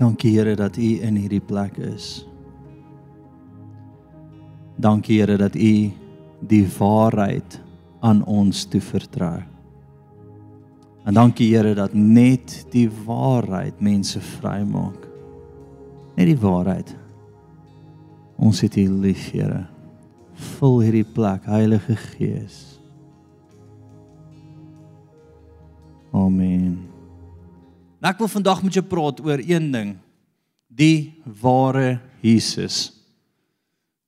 Dankie Here dat U in hierdie plek is. Dankie Here dat U die waarheid aan ons toe vertrou. En dankie Here dat net die waarheid mense vrymaak. Net die waarheid. Ons het U lief, Here. Vul hierdie plek, Heilige Gees. Amen. Nou ek wil vandag met jou praat oor een ding. Die ware Jesus.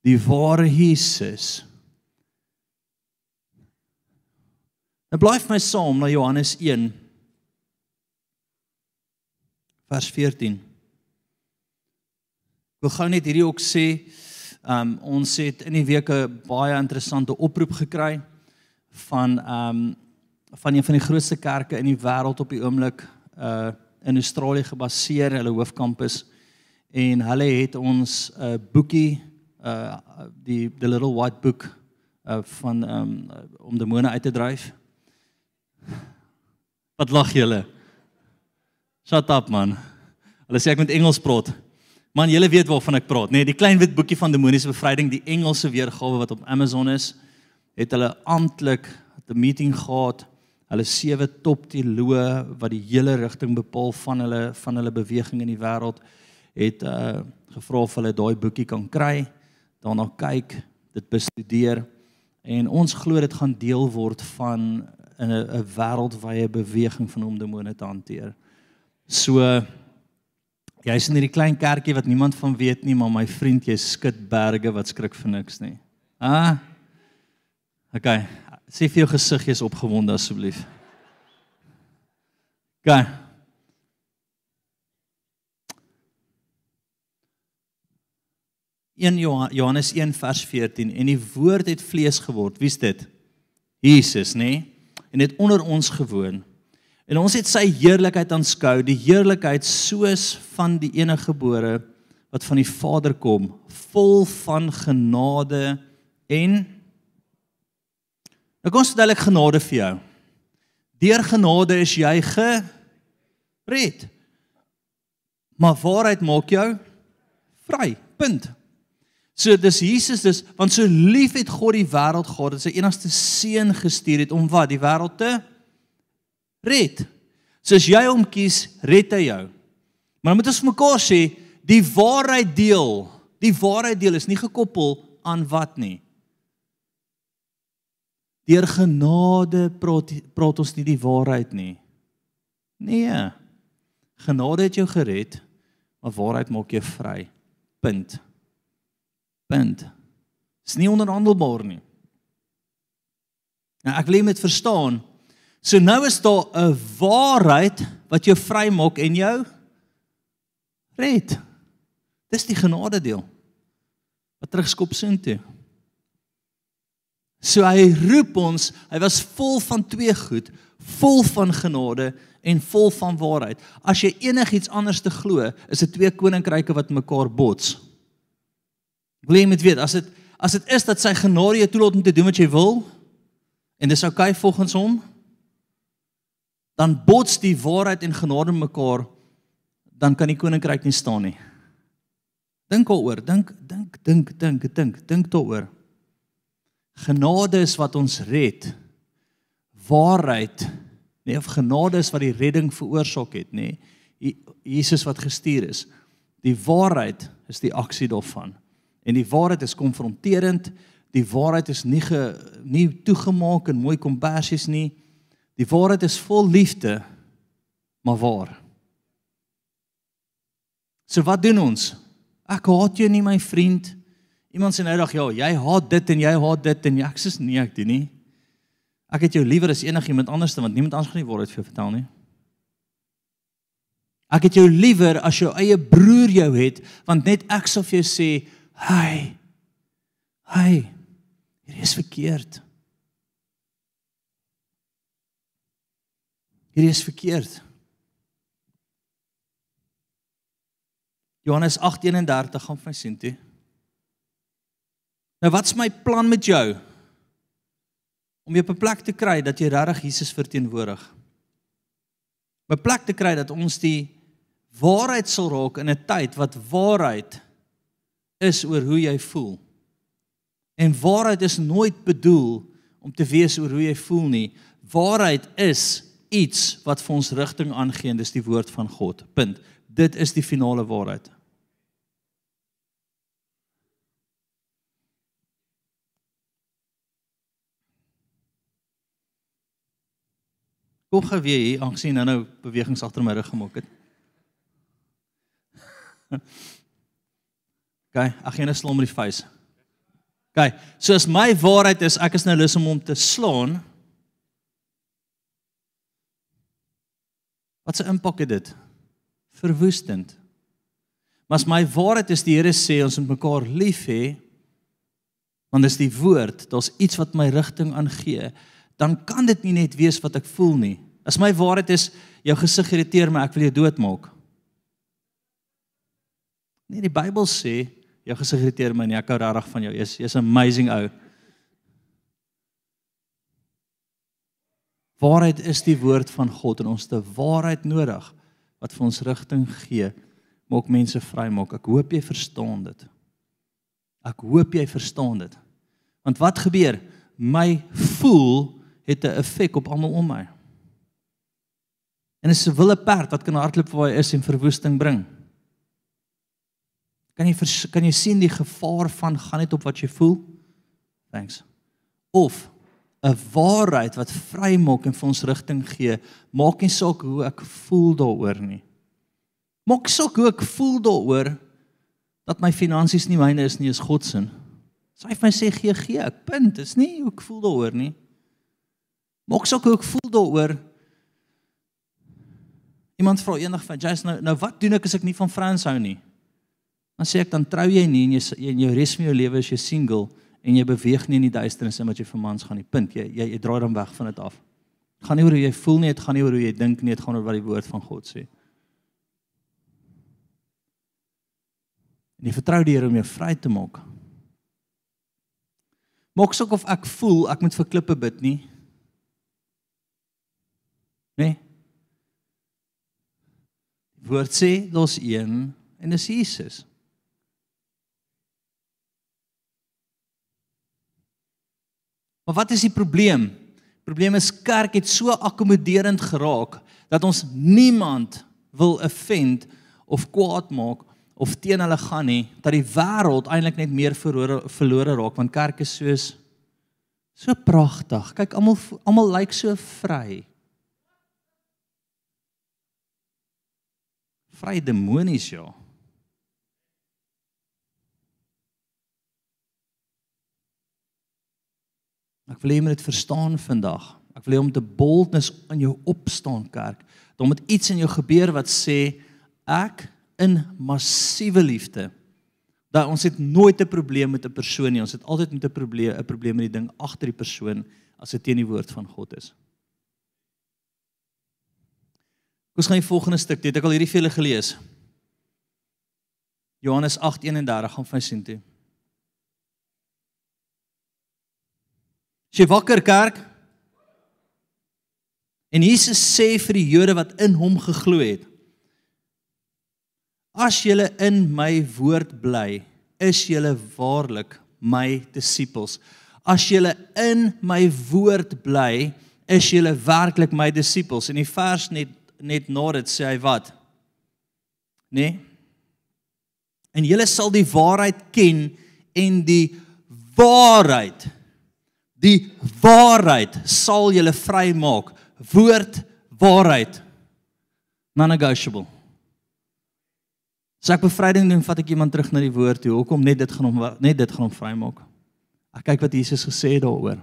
Die ware Jesus. Nou bly my saam na Johannes 1 vers 14. Ek wil gou net hierdie ook sê, um, ons het in die week 'n baie interessante oproep gekry van um van een van die grootste kerke in die wêreld op die oomblik uh in Australië gebaseer, hulle hoofkampus en hulle het ons 'n uh, boekie uh die the little white book uh van um om demone uit te dryf. Wat lag julle? Shut up man. Hulle sê ek moet Engels praat. Man, julle weet waarvan ek praat, nê? Nee, die klein wit boekie van demoniese bevryding, die Engelse weergawe wat op Amazon is, het hulle amptelik 'n meeting gehad hulle sewe top teoloë wat die hele rigting bepaal van hulle van hulle beweging in die wêreld het uh gevra of hulle daai boekie kan kry, daarna kyk, dit bestudeer en ons glo dit gaan deel word van 'n 'n wêreldwye beweging van om demone te hanteer. So jy's in hierdie klein kerkie wat niemand van weet nie, maar my vriend, jy skud berge wat skrik vir niks nie. Ah. Okay, Sê vir jou gesig jy's opgewonde asseblief. Gaan. In Johannes 1 vers 14 en die woord het vlees geword. Wie's dit? Jesus, nê? Nee? En het onder ons gewoon. En ons het sy heerlikheid aanskou, die heerlikheid soos van die enige gebore wat van die Vader kom, vol van genade en Nou kom ons vertel ek genade vir jou. Deur genade is jy gered. Maar waarheid maak jou vry. Punt. So dis Jesus dis want so lief het God die wêreld gehad dat sy enigste seun gestuur het om wat die wêreld te red. So as jy hom kies, red hy jou. Maar moet ons vir mekaar sê die waarheid deel. Die waarheid deel is nie gekoppel aan wat nie. Deur genade praat praat ons nie die waarheid nie. Nee. Genade het jou gered, maar waarheid maak jou vry. Punt. Punt. Dis nie onderhandelbaar nie. Nou ek wil moet verstaan. So nou is daar 'n waarheid wat jou vry maak en jou red. Dis die genade deel. Wat terugskop sin toe. So hy roep ons, hy was vol van twee goed, vol van genade en vol van waarheid. As jy enigiets anders te glo, is dit twee koninkryke wat mekaar bots. Wil jy met weet, as dit as dit is dat sy genade jou toelaat om te doen wat jy wil en dis oukei okay volgens hom, dan bots die waarheid en genade mekaar, dan kan die koninkryk nie staan nie. Dink daaroor, dink dink dink dink dink dink daaroor. Genade is wat ons red. Waarheid, nee, of genade is wat die redding veroorsaak het, nê? Nee. Jesus wat gestuur is. Die waarheid is die aksie daarvan. En die waarheid is konfronterend. Die waarheid is nie ge, nie toegemaak en mooi kompersies nie. Die waarheid is vol liefde, maar waar. So wat doen ons? Ek haat jou nie my vriend nie. Iemand sê nou dag ja, jy haat dit en jy haat dit en ek sê nee ek doen nie. Ek het jou liewer as enigiemand anders want niemand anders gaan nie woord vir jou vertel nie. Ek het jou liewer as jou eie broer jou het want net ek sal vir jou sê, "Hey. Hey. Hier is verkeerd." Hier is verkeerd. Johannes 8:31 gaan vir my sien toe. Nou wat's my plan met jou? Om jou op 'n plek te kry dat jy regtig Jesus verteenwoordig. 'n Plek te kry dat ons die waarheid sal raak in 'n tyd wat waarheid is oor hoe jy voel. En waarheid is nooit bedoel om te wees oor hoe jy voel nie. Waarheid is iets wat vir ons rigting aangee en dis die woord van God. Punt. Dit is die finale waarheid. Kom gou weer hier aangesien nou nou bewegings agter my rug gemaak het. OK, ag jy net slom met die face. OK, so as my waarheid is ek is nou lus om hom te slaan. Wat 'n impak het dit? Verwoestend. Maar as my waarheid is die Here sê ons moet mekaar lief hê, want dis die woord, daar's iets wat my rigting aangee dan kan dit nie net wees wat ek voel nie. As my waarheid is jou gesig irriteer my, ek wil jou doodmaak. Nee, die Bybel sê jou gesig irriteer my nie, ek hou regtig van jou. Jy's jy's amazing ou. Waarheid is die woord van God en ons het 'n waarheid nodig wat vir ons rigting gee, maak mense vry maak. Ek hoop jy verstaan dit. Ek hoop jy verstaan dit. Want wat gebeur? My voel het 'n effek op almal om my. En is 'n wille perd wat kan hardloop waar hy is en verwoesting bring. Kan jy kan jy sien die gevaar van gaan net op wat jy voel? Thanks. Of 'n waarheid wat vrymaak en vir ons rigting gee, maak nie saak hoe ek voel daaroor nie. Maak saak hoe ek voel daaroor dat my finansies nie myne is nie, is God se. Sy so, my sê gee gee, ek punt, is nie hoe ek voel daaroor nie. Maak saak hoe ek voel daaroor. Iemand vra eendag van Jason nou nou wat doen ek as ek nie van vrouens hou nie? Dan sê ek dan trou jy nie en jy in jou res van jou lewe is jy single en jy beweeg nie in die duisternis in wat jy vir mans gaan nie. Punt. Jy jy, jy draai dan weg van dit af. Dit gaan nie oor hoe jy voel nie, dit gaan nie oor hoe jy dink nie, dit gaan oor wat die woord van God sê. En jy vertrou die Here om jou vry te maak. Maak suk of ek voel ek moet vir klippe bid nie. Nee. Woord sê los een en dis Jesus. Maar wat is die probleem? Probleem is kerk het so akkommoderend geraak dat ons niemand wil offend of kwaad maak of teen hulle gaan nie dat die wêreld eintlik net meer verlore verlore raak want kerk is soos so pragtig. Kyk almal almal lyk so vry. Vry demonies ja. Ek wil hê jy moet dit verstaan vandag. Ek wil hê om te boldness in jou opstaan kerk. Dan moet iets in jou gebeur wat sê ek in massiewe liefde. Dat ons het nooit 'n probleem met 'n persoon nie. Ons het altyd met 'n probleem 'n probleem met die ding agter die persoon as dit teen die woord van God is. Ons gaan die volgende stuk, dit ek al hierdie julle gelees. Johannes 8:31 gaan vir sien toe. As jy wakker kerk en Jesus sê vir die Jode wat in hom geglo het As julle in my woord bly, is julle waarlik my disippels. As julle in my woord bly, is julle werklik my disippels. En die vers net net na dit sê hy wat? Nee. En julle sal die waarheid ken en die waarheid Die waarheid sal julle vrymaak. Woord waarheid. Non-negotiable. As ek bevryding doen, vat ek iemand terug na die woord toe. Hoekom net dit gaan hom net dit gaan hom vrymaak? Ek kyk wat Jesus gesê het daaroor.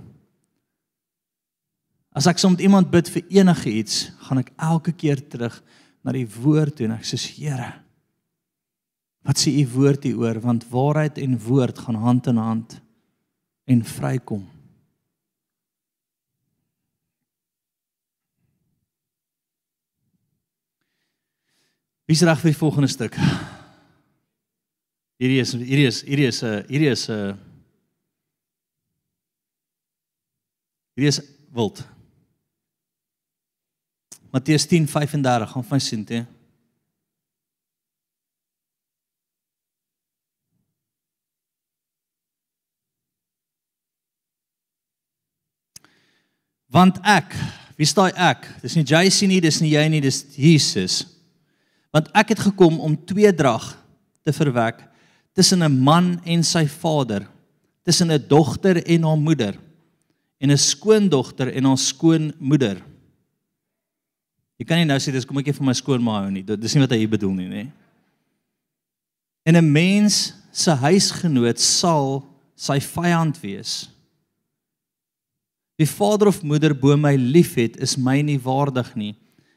As ek soms iemand bid vir enige iets, gaan ek elke keer terug na die woord toe en ek sê Here, wat sê u woord hieroor? Want waarheid en woord gaan hand in hand en vrykom. Wie's reg vir die volgende stuk? Hierdie is hierdie is hierdie is 'n hierdie is 'n hierdie is wild. Matteus 10:35 gaan vir sien toe. Want ek, wie staan ek? Dis nie JC nie, dis nie jy nie, dis Jesus. Want ek het gekom om tweedrag te verwek tussen 'n man en sy vader, tussen 'n dogter en haar moeder en 'n skoondogter en haar skoonmoeder. Jy kan nie nou sê dis kom ek vir my skoonma hou nie. Dis nie wat hy bedoel nie, nê? En 'n mens se huisgenoot sal sy vyand wees. Wie vader of moeder bo my liefhet, is my nie waardig nie.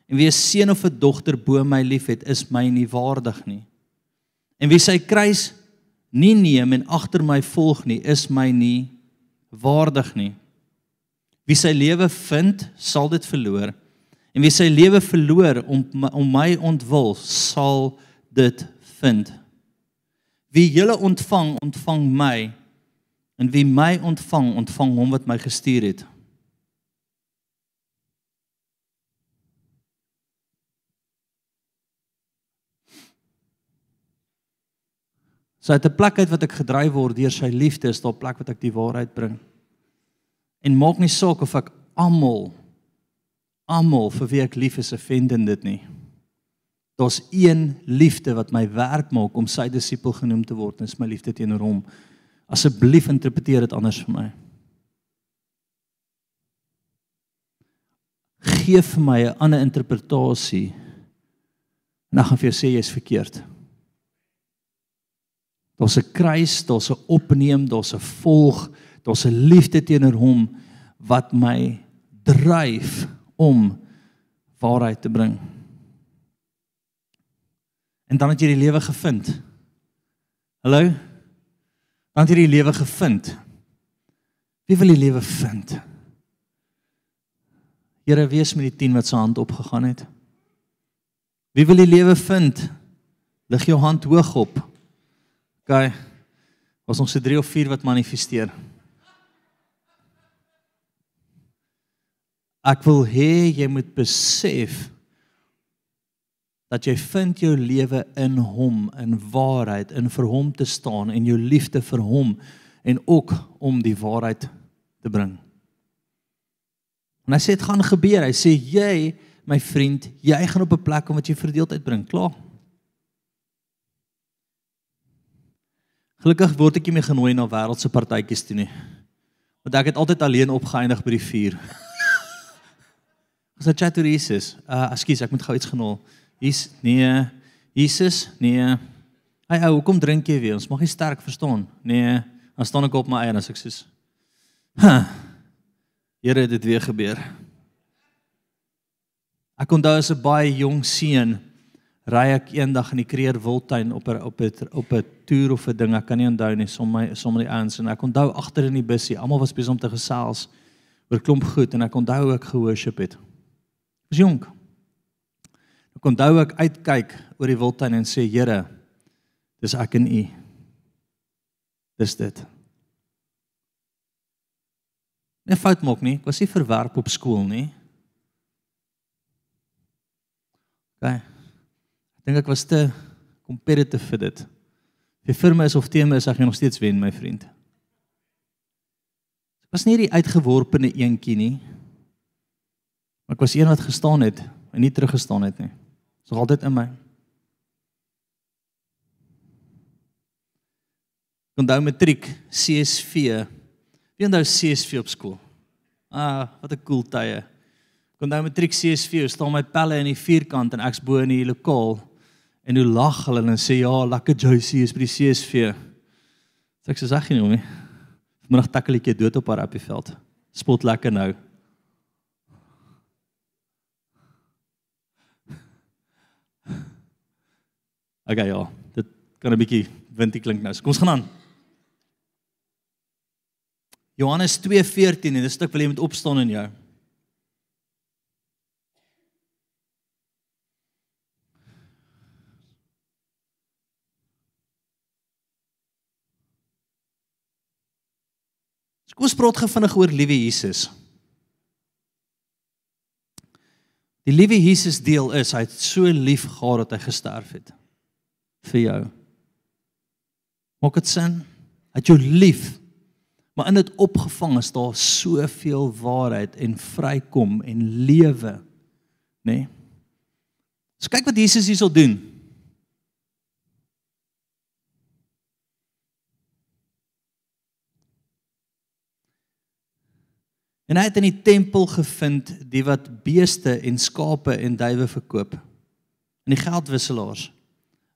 En wie 'n seun of 'n dogter bo my liefhet, is my nie waardig nie. En wie sy kruis nie neem en agter my volg nie, is my nie waardig nie. Wie sy lewe vind, sal dit verloor. En wie sy lewe verloor om om my ontwil, sal dit vind. Wie julle ontvang, ontvang my. En wie my ontvang, ontvang hom wat my gestuur het. So uit 'n plek uit wat ek gedryf word deur sy liefde is daar 'n plek wat ek die waarheid bring. En maak nie saak of ek almal almal vir wie ek lief is offendend dit nie. Daar's een liefde wat my werk maak om sy disipel genoem te word en dis my liefde teenoor hom. Asseblief interpreteer dit anders vir my. Geef vir my 'n ander interpretasie. En dan gaan vir jou sê jy's verkeerd. Daar's 'n kruis, daar's 'n opneem, daar's 'n volg, daar's 'n liefde teenoor hom wat my dryf om waarheid te bring. En dan het jy die lewe gevind. Hallo? Dan het jy die lewe gevind. Wie wil die lewe vind? Here, wees met die 10 wat se hand opgegaan het. Wie wil die lewe vind? Lig jou hand hoog op. OK. Was ons se 3 of 4 wat manifesteer. Ek wil hê jy moet besef dat jy vind jou lewe in hom, in waarheid, in vir hom te staan en jou liefde vir hom en ook om die waarheid te bring. En hy sê dit gaan gebeur. Hy sê jy, my vriend, jy gaan op 'n plek kom wat jy verdeeldheid bring. Klaar. Gelukkig word ek nie meer genooi na wêreldse partytjies toe nie. Want ek het altyd alleen opgeëindig by die vuur. Ons het chat oor Jesus. Uh ekskuus, ek moet gou iets genol. Hier's nee, Jesus, nee. Hy ou, hoekom drink jy weer? Ons mag nie sterk verstaan. Nee, dan staan ek op my eie en as ek sê, "Ha. Here het dit weer gebeur." Ek onthou as 'n baie jong seun ry ek eendag in die Kreer Wildtuin op op 'n op 'n toer of 'n ding, ek kan nie onthou nie, som my som die ouens en ek onthou agter in die busie, almal was besig om te gesels oor klomp goed en ek onthou ek gehoorship het. Was jonk. Ek onthou ek uitkyk oor die Wildtuin en sê Here, dis ek en U. Dis dit. Nee fout maak nie, ek was nie verwerp op skool nie. Okay dink ek was te competitive vir dit. Vir firma is of teen my is ek nog steeds wen my vriend. Ek was nie die uitgeworpene eentjie nie. Maar ek was een wat gestaan het en nie teruggestaan het nie. Dit is nog altyd in my. Onthou matriek CSV. Wie onthou CSV op skool? Ah, wat 'n cool tye. Onthou matriek CSV, staan my pelle in die vierkant en ek's bo in die lokaal En hoe lag hulle en sê ja, lekker Joyce is by die CSV. Sê ek sê sag nie hom nie. Vanmiddag takkeltjie dood op haar appieveld. Spot lekker nou. Okay ja, dit kan 'n bietjie windie klink nou. Kom ons gaan aan. Johannes 2:14 en dis 'n stuk wil jy moet opstaan in jou. Kom ons praat gefvinnig oor liewe Jesus. Die liewe Jesus deel is hy het so lief gehad dat hy gesterf het vir jou. Maak dit sin? Het jou lief Maar in dit opgevang is daar soveel waarheid en vrykom en lewe, nê? Nee? So kyk wat Jesus hierso doen. En hy het in die tempel gevind die wat beeste en skape en duwe verkoop. En die geldwisselaars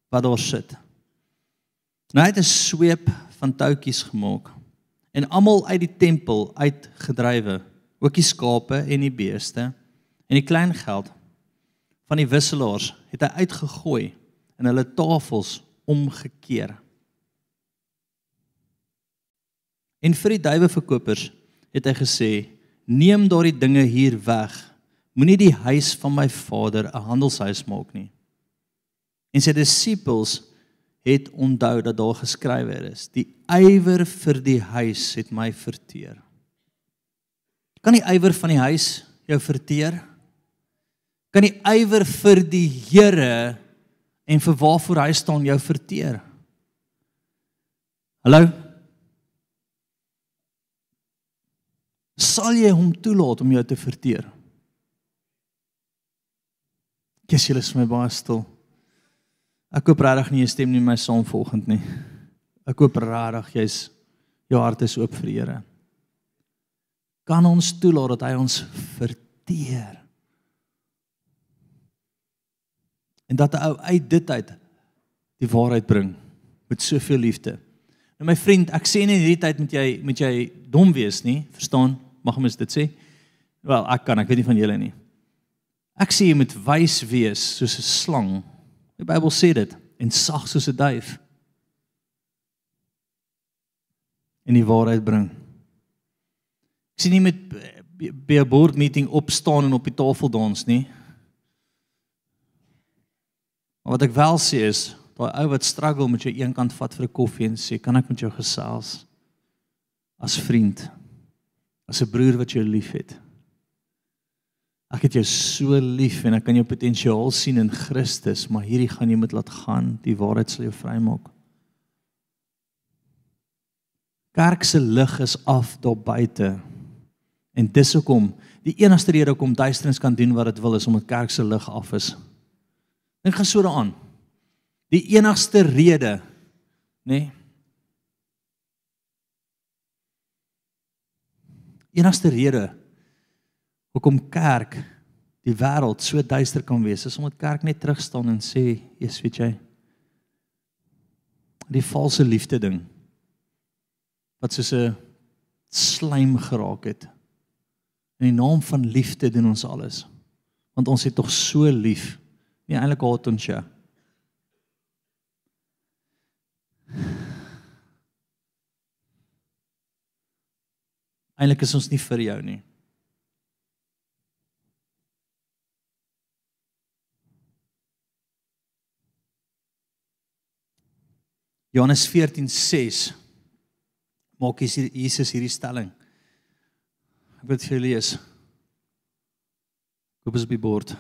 wat daar sit. Nou hy het 'n sweep van touwtjies gemaak en almal uit die tempel uitgedrywe, ook die skape en die beeste en die klein geld van die wisselaars het hy uitgegooi en hulle tafels omgekeer. En vir die duiweverkopers het hy gesê: neem daardie dinge hier weg. Moenie die huis van my Vader 'n handelshuis maak nie. En sy disippels het onthou dat daar geskrywe is: Die ywer vir die huis het my verteer. Kan die ywer van die huis jou verteer? Kan die ywer vir die Here en vir waarvoor hy staan jou verteer? Hallo? sal jy hom toelaat om jou te verteer? Kies julle is my baie stil. Ek hoop regtig nie jy stem nie my saam volgend nie. Ek hoop regtig jy's jou hart is oop vir die Here. Kan ons toelaat dat hy ons verteer? En dat hy uit dit uit die waarheid bring met soveel liefde. Nou my vriend, ek sê nie hierdie tyd moet jy moet jy dom wees nie, verstaan? Mag mens dit sê? Wel, ek kan, ek weet nie van julle nie. Ek sê jy moet wys wees soos 'n slang. Die Bybel sê dit en sag soos 'n duif. En die waarheid bring. Ek sien nie met by 'n board meeting opstaan en op die tafel dans nie. Maar wat ek wel sê is, daai ou wat struggle met jou eenkant vat vir 'n koffie en sê, "Kan ek met jou gesels?" as vriend as 'n broer wat jou liefhet. Ek het jou so lief en ek kan jou potensiaal sien in Christus, maar hierdie gaan jy moet laat gaan. Die waarheid sal jou vrymaak. Kerk se lig is af daar buite. En dis hoekom die enigste rede hoekom duisternis kan doen wat dit wil is omdat kerk se lig af is. Dink gaan so daaraan. Die enigste rede, nê, nee, enigste rede hoekom kerk die wêreld so duister kan wees is omdat kerk net terug staan en sê, "Jesus, weet jy, die valse liefde ding wat soos 'n slaim geraak het. In die naam van liefde doen ons alles. Want ons het tog so lief. Nie eintlik haat ons jou. Eintlik is ons nie vir jou nie. Johannes 14:6 maak Jesus hierdie stelling. Ek wil dit vir julle lees. Koop as op die bord.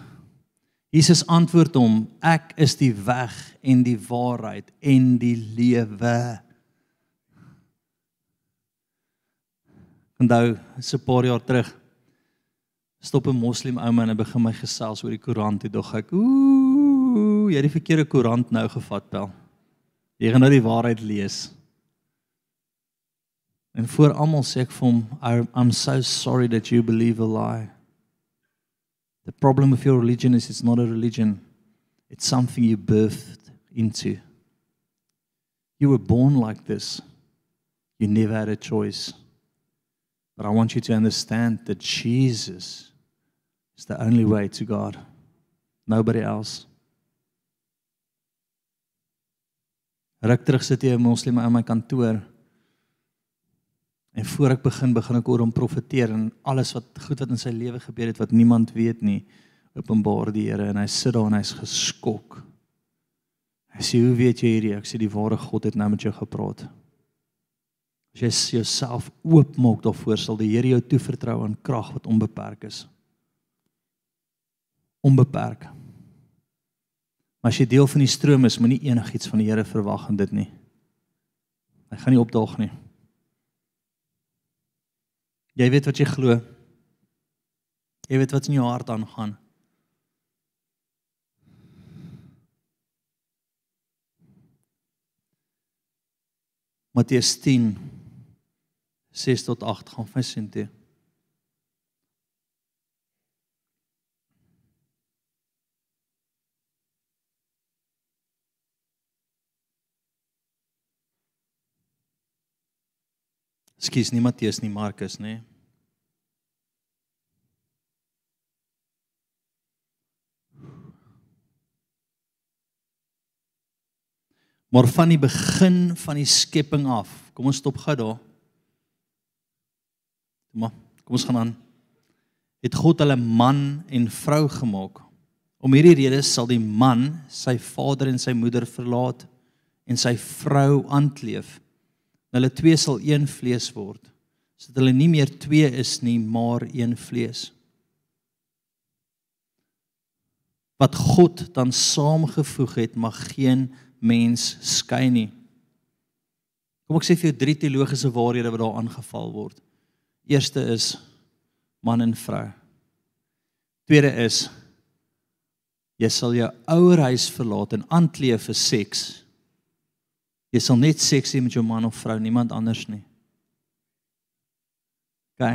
Jesus antwoord hom: Ek is die weg en die waarheid en die lewe. Onthou, so 'n paar jaar terug stop 'n moslim ouma en hy begin my gesels oor die koerant en dog ek, ooh, jy het die verkeerde koerant nou gevat, pel. Jy gaan nou die waarheid lees. En voor almal sê ek vir hom, I'm so sorry that you believe a lie. The problem with your religion is it's not a religion. It's something you birthed into. You were born like this. You never had a choice. But I want you to understand that Jesus is the only way to God. Nobody else. Ruk terug sit jy 'n moslim in my kantoor. En voor ek begin, begin ek oor hom profeteer en alles wat goed wat in sy lewe gebeur het wat niemand weet nie, openbaar die Here en hy sit daar en hy's geskok. Hy sê, "Hoe weet jy hierdie?" Ek sê, "Die ware God het nou met jou gepraat." As jy jouself oopmaak daarvoor, sal die Here jou toevertrou aan krag wat onbeperk is. Onbeperk. Maar as jy deel van die stroom is, moenie enigiets van die Here verwag in dit nie. Hy gaan nie opdaag nie. Jy weet wat jy glo. Jy weet wat in jou hart aangaan. Matteus 10 6 tot 8 gaan vir sien toe. Skus nie Matteus nie, Markus, nê? Maar van die begin van die skepping af. Kom ons stop gou daar. Maar kom ons gaan aan. Het God hulle man en vrou gemaak. Om hierdie rede sal die man sy vader en sy moeder verlaat en sy vrou aankleef. Hulle twee sal een vlees word. Sodat hulle nie meer twee is nie, maar een vlees. Wat God dan saamgevoeg het, mag geen mens skei nie. Kom ek sê vir jou drie teologiese waarhede wat daar aangeval word. Eerste is man en vrou. Tweede is jy sal jou ouer huis verlaat en aankleef vir seks. Jy sal net seks hê met jou man of vrou, niemand anders nie. OK.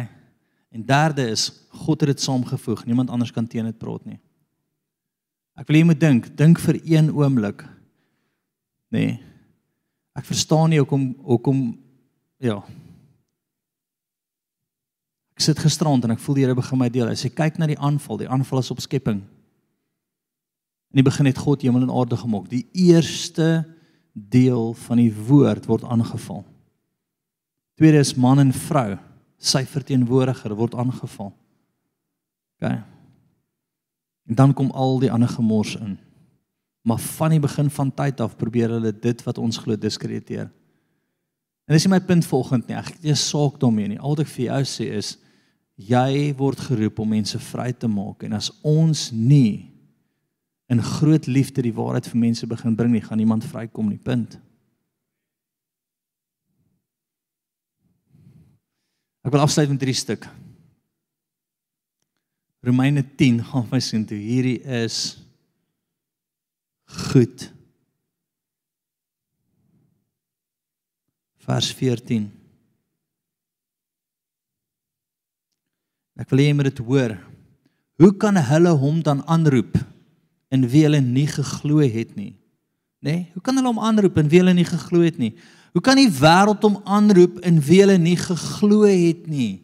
En derde is God het dit saamgevoeg, niemand anders kan teen dit praat nie. Ek wil jy moet dink, dink vir een oomblik nê. Nee. Ek verstaan nie hoekom hoekom ja. Ek sit gisterand en ek voel die Here begin my deel. Hy sê kyk na die aanval, die aanval is op skepping. In die begin het God hemel en aarde gemaak. Die eerste deel van die woord word aangeval. Tweede is man en vrou, sy verteenwoordiger word aangeval. OK. En dan kom al die ander gemors in. Maar van die begin van tyd af probeer hulle dit wat ons glo diskrediteer. En dis nie my punt volgend nie. Ek het nie 'n saak daarmee nie. Al wat ek vir jou sê is jy word geroep om mense vry te maak en as ons nie in groot liefde die waarheid vir mense begin bring nie, gaan niemand vrykom nie. Punt. Ek wil afsluit met drie stuk. Romeine 10 gaan vir sien toe hierdie is goed. Vers 14. Ek wil hê jy moet dit hoor. Hoe kan hulle hom dan aanroep in wie hulle nie geglo het nie? Nê? Nee? Hoe kan hulle hom aanroep in wie hulle nie geglo het nie? Hoe kan die wêreld hom aanroep in wie hulle nie geglo het nie?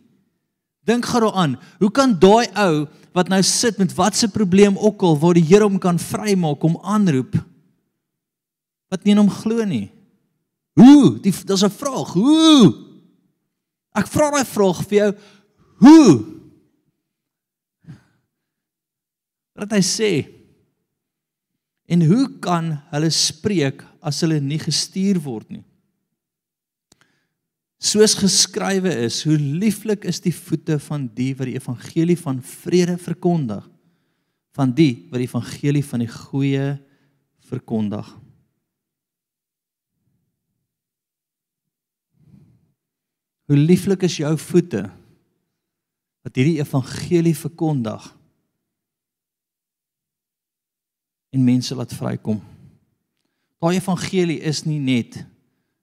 Dink gou daaraan. Hoe kan daai ou wat nou sit met watse probleem ook al waar die Here hom kan vrymaak om aanroep wat nie in hom glo nie. Hoe? Dis 'n vraag. Hoe? Ek vra daai vraag vir jou. Hoe? Wat hy sê. En hoe kan hulle spreek as hulle nie gestuur word nie? Soos geskrywe is, hoe lieflik is die voete van die wat die evangelie van vrede verkondig, van die wat die evangelie van die goeie verkondig. Hoe lieflik is jou voete wat hierdie evangelie verkondig en mense laat vrykom. Daai evangelie is nie net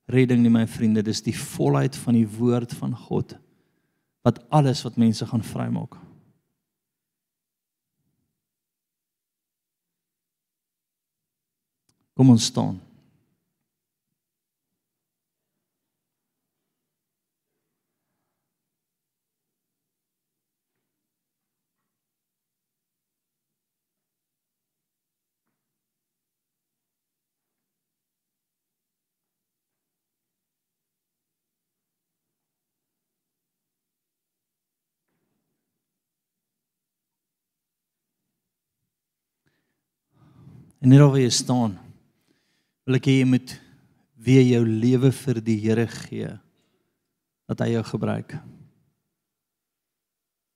redding nie my vriende, dis die volheid van die woord van God wat alles wat mense gaan vrymaak. Kom ons staan. En net waar jy staan, wil ek hê jy moet weer jou lewe vir die Here gee dat hy jou gebruik.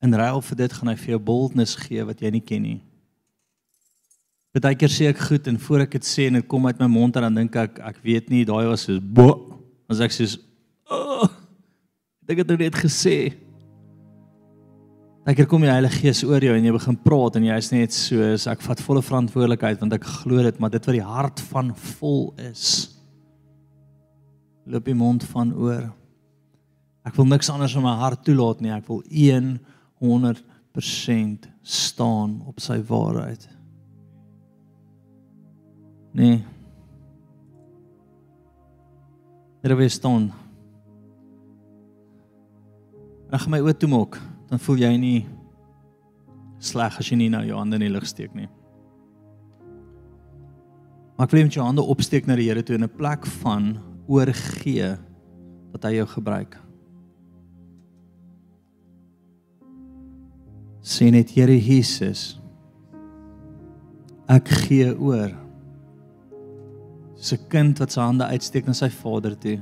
En ruil vir dit gaan hy vir jou boldness gee wat jy nie ken nie. Partykeer sê ek goed en voor ek dit sê en dit kom uit my mond en dan dink ek ek weet nie daai was soos bo as ek sê oh, ek het dit net gesê. Partykeer kom die Heilige Gees oor jou en jy begin praat en jy's net soos ek vat volle verantwoordelikheid want ek glo dit, maar dit wat die hart van vol is. Loop die mond van oor. Ek wil niks anders in my hart toelaat nie. Ek wil 100% staan op sy waarheid. Nee. Here wees staan. Ag my oë toe maak, dan voel jy nie sleg as jy nie nou jou hande in die lug steek nie. Maar ek wil net jou hande opsteek na die Here toe in 'n plek van oorgee dat hy jou gebruik. Sien net Here Jesus. Ek gee oor. 'n kind wat sy hande uitsteek na sy vader toe.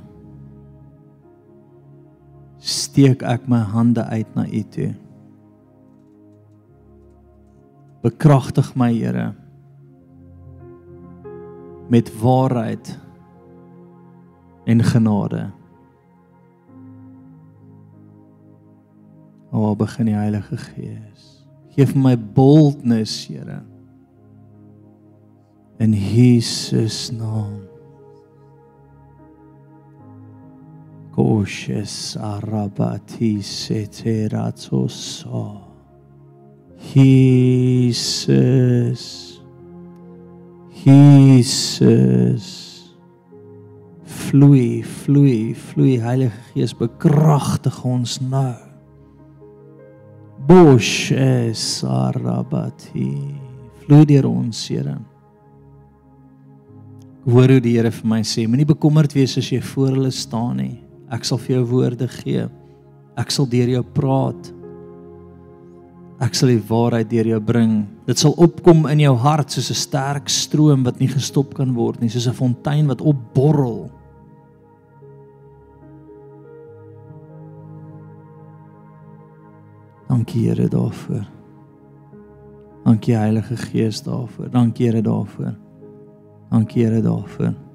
Steek ek my hande uit na U toe. Bekragtig my Here met waarheid en genade. O, begin die Heilige Gees. Geef my boldness, Here. In Jesus naam. Koshes arabati seteratos. Jesus. Jesus. Vloei, vloei, vloei Heilige Gees bekragtig ons nou. Bosh es arabati. Vloei deur ons, Here. Hoor hoe die Here vir my sê, moenie bekommerd wees as jy voor hulle staan nie. Ek sal vir jou woorde gee. Ek sal deur jou praat. Ek sal die waarheid deur jou bring. Dit sal opkom in jou hart soos 'n sterk stroom wat nie gestop kan word nie, soos 'n fontein wat opborrel. Dankie Here daarvoor. Dankie Heilige Gees daarvoor. Dankie Here daarvoor. Dankie Here daarvoor.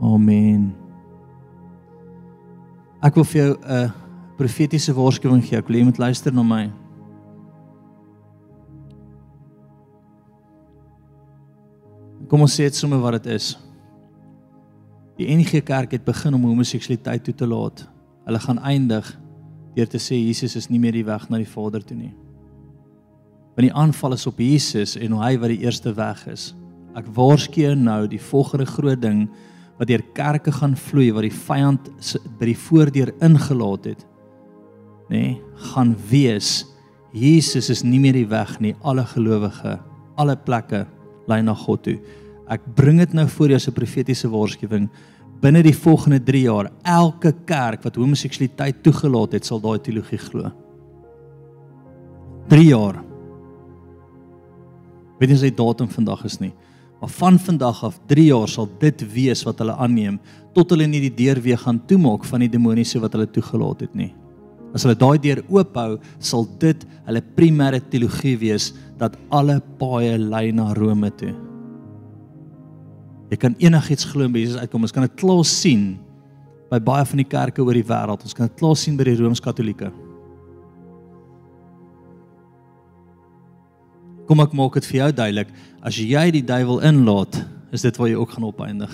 Amen. Ek wil vir jou 'n profetiese waarskuwing gee. Ek wil jy moet luister na my. Kom ons sê dit sommer wat dit is. Die NG Kerk het begin om homoseksualiteit toe te laat hulle gaan eindig deur te sê Jesus is nie meer die weg na die Vader toe nie. Want die aanval is op Jesus en hy wat die eerste weg is. Ek waarsku jou nou die volgende groot ding wat deur kerke gaan vloei wat die vyand by die voordeur ingelaat het. Nê, nee, gaan wees Jesus is nie meer die weg nie. Alle gelowige, alle plekke lei na God toe. Ek bring dit nou voor jou as 'n profetiese waarskuwing binne die volgende 3 jaar elke kerk wat homoseksualiteit toegelaat het, sal daai teologie glo. 3 jaar. Weet jy as die datum vandag is nie, maar van vandag af 3 jaar sal dit wees wat hulle aanneem tot hulle nie die deur weer gaan toemaak van die demoniese wat hulle toegelaat het nie. As hulle daai deur oophou, sal dit hulle primêre teologie wees dat alle paaie lei na Rome toe. Jy kan enigiets glo en Jesus uitkom. Ons kan dit klaar sien by baie van die kerke oor die wêreld. Ons kan dit klaar sien by die Rooms-Katolieke. Kom ek maak dit vir jou duidelik. As jy die duiwel inlaat, is dit waar jy ook gaan opeindig.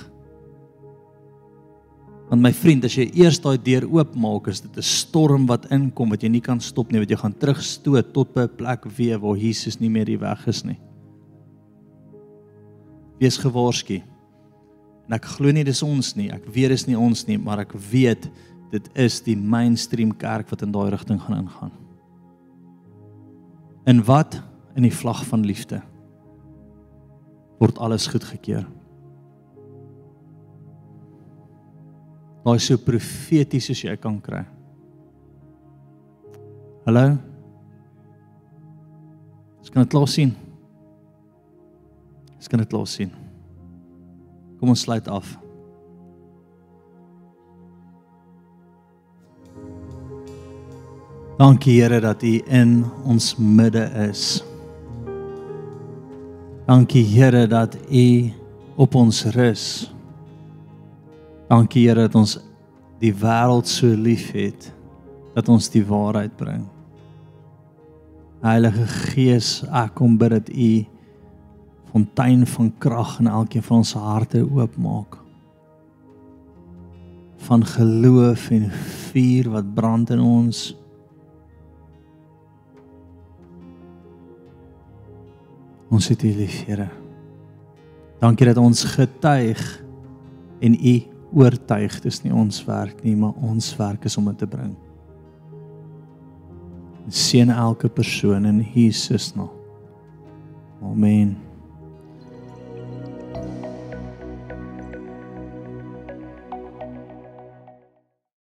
Want my vriend, as jy eers daai deur oopmaak, is dit 'n storm wat inkom wat jy nie kan stop nie, wat jy gaan terugstoot tot by 'n plek weer waar Jesus nie meer die weg is nie. Wees gewaarsku. En ek glo nie dis ons nie. Ek weet dis nie ons nie, maar ek weet dit is die mainstream kerk wat in daai rigting gaan ingaan. En wat in die vlag van liefde word alles goedgekeur. Daai so profeties as jy kan kry. Hallo. Ek kan dit los sien. Ek kan dit los sien. Kom ons sluit af. Dankie Here dat U in ons midde is. Dankie Here dat U op ons rus. Dankie Here dat ons die wêreld so liefhet dat ons die waarheid bring. Heilige Gees, ek kom bid dat U fontein van krag in elkeen van ons harte oopmaak. Van geloof en vuur wat brand in ons. Ons het U lief, Here. Dankie dat ons getuig en U oortuig dis nie ons werk nie, maar ons werk is om dit te bring. Seën elke persoon in Jesus naam. Amen.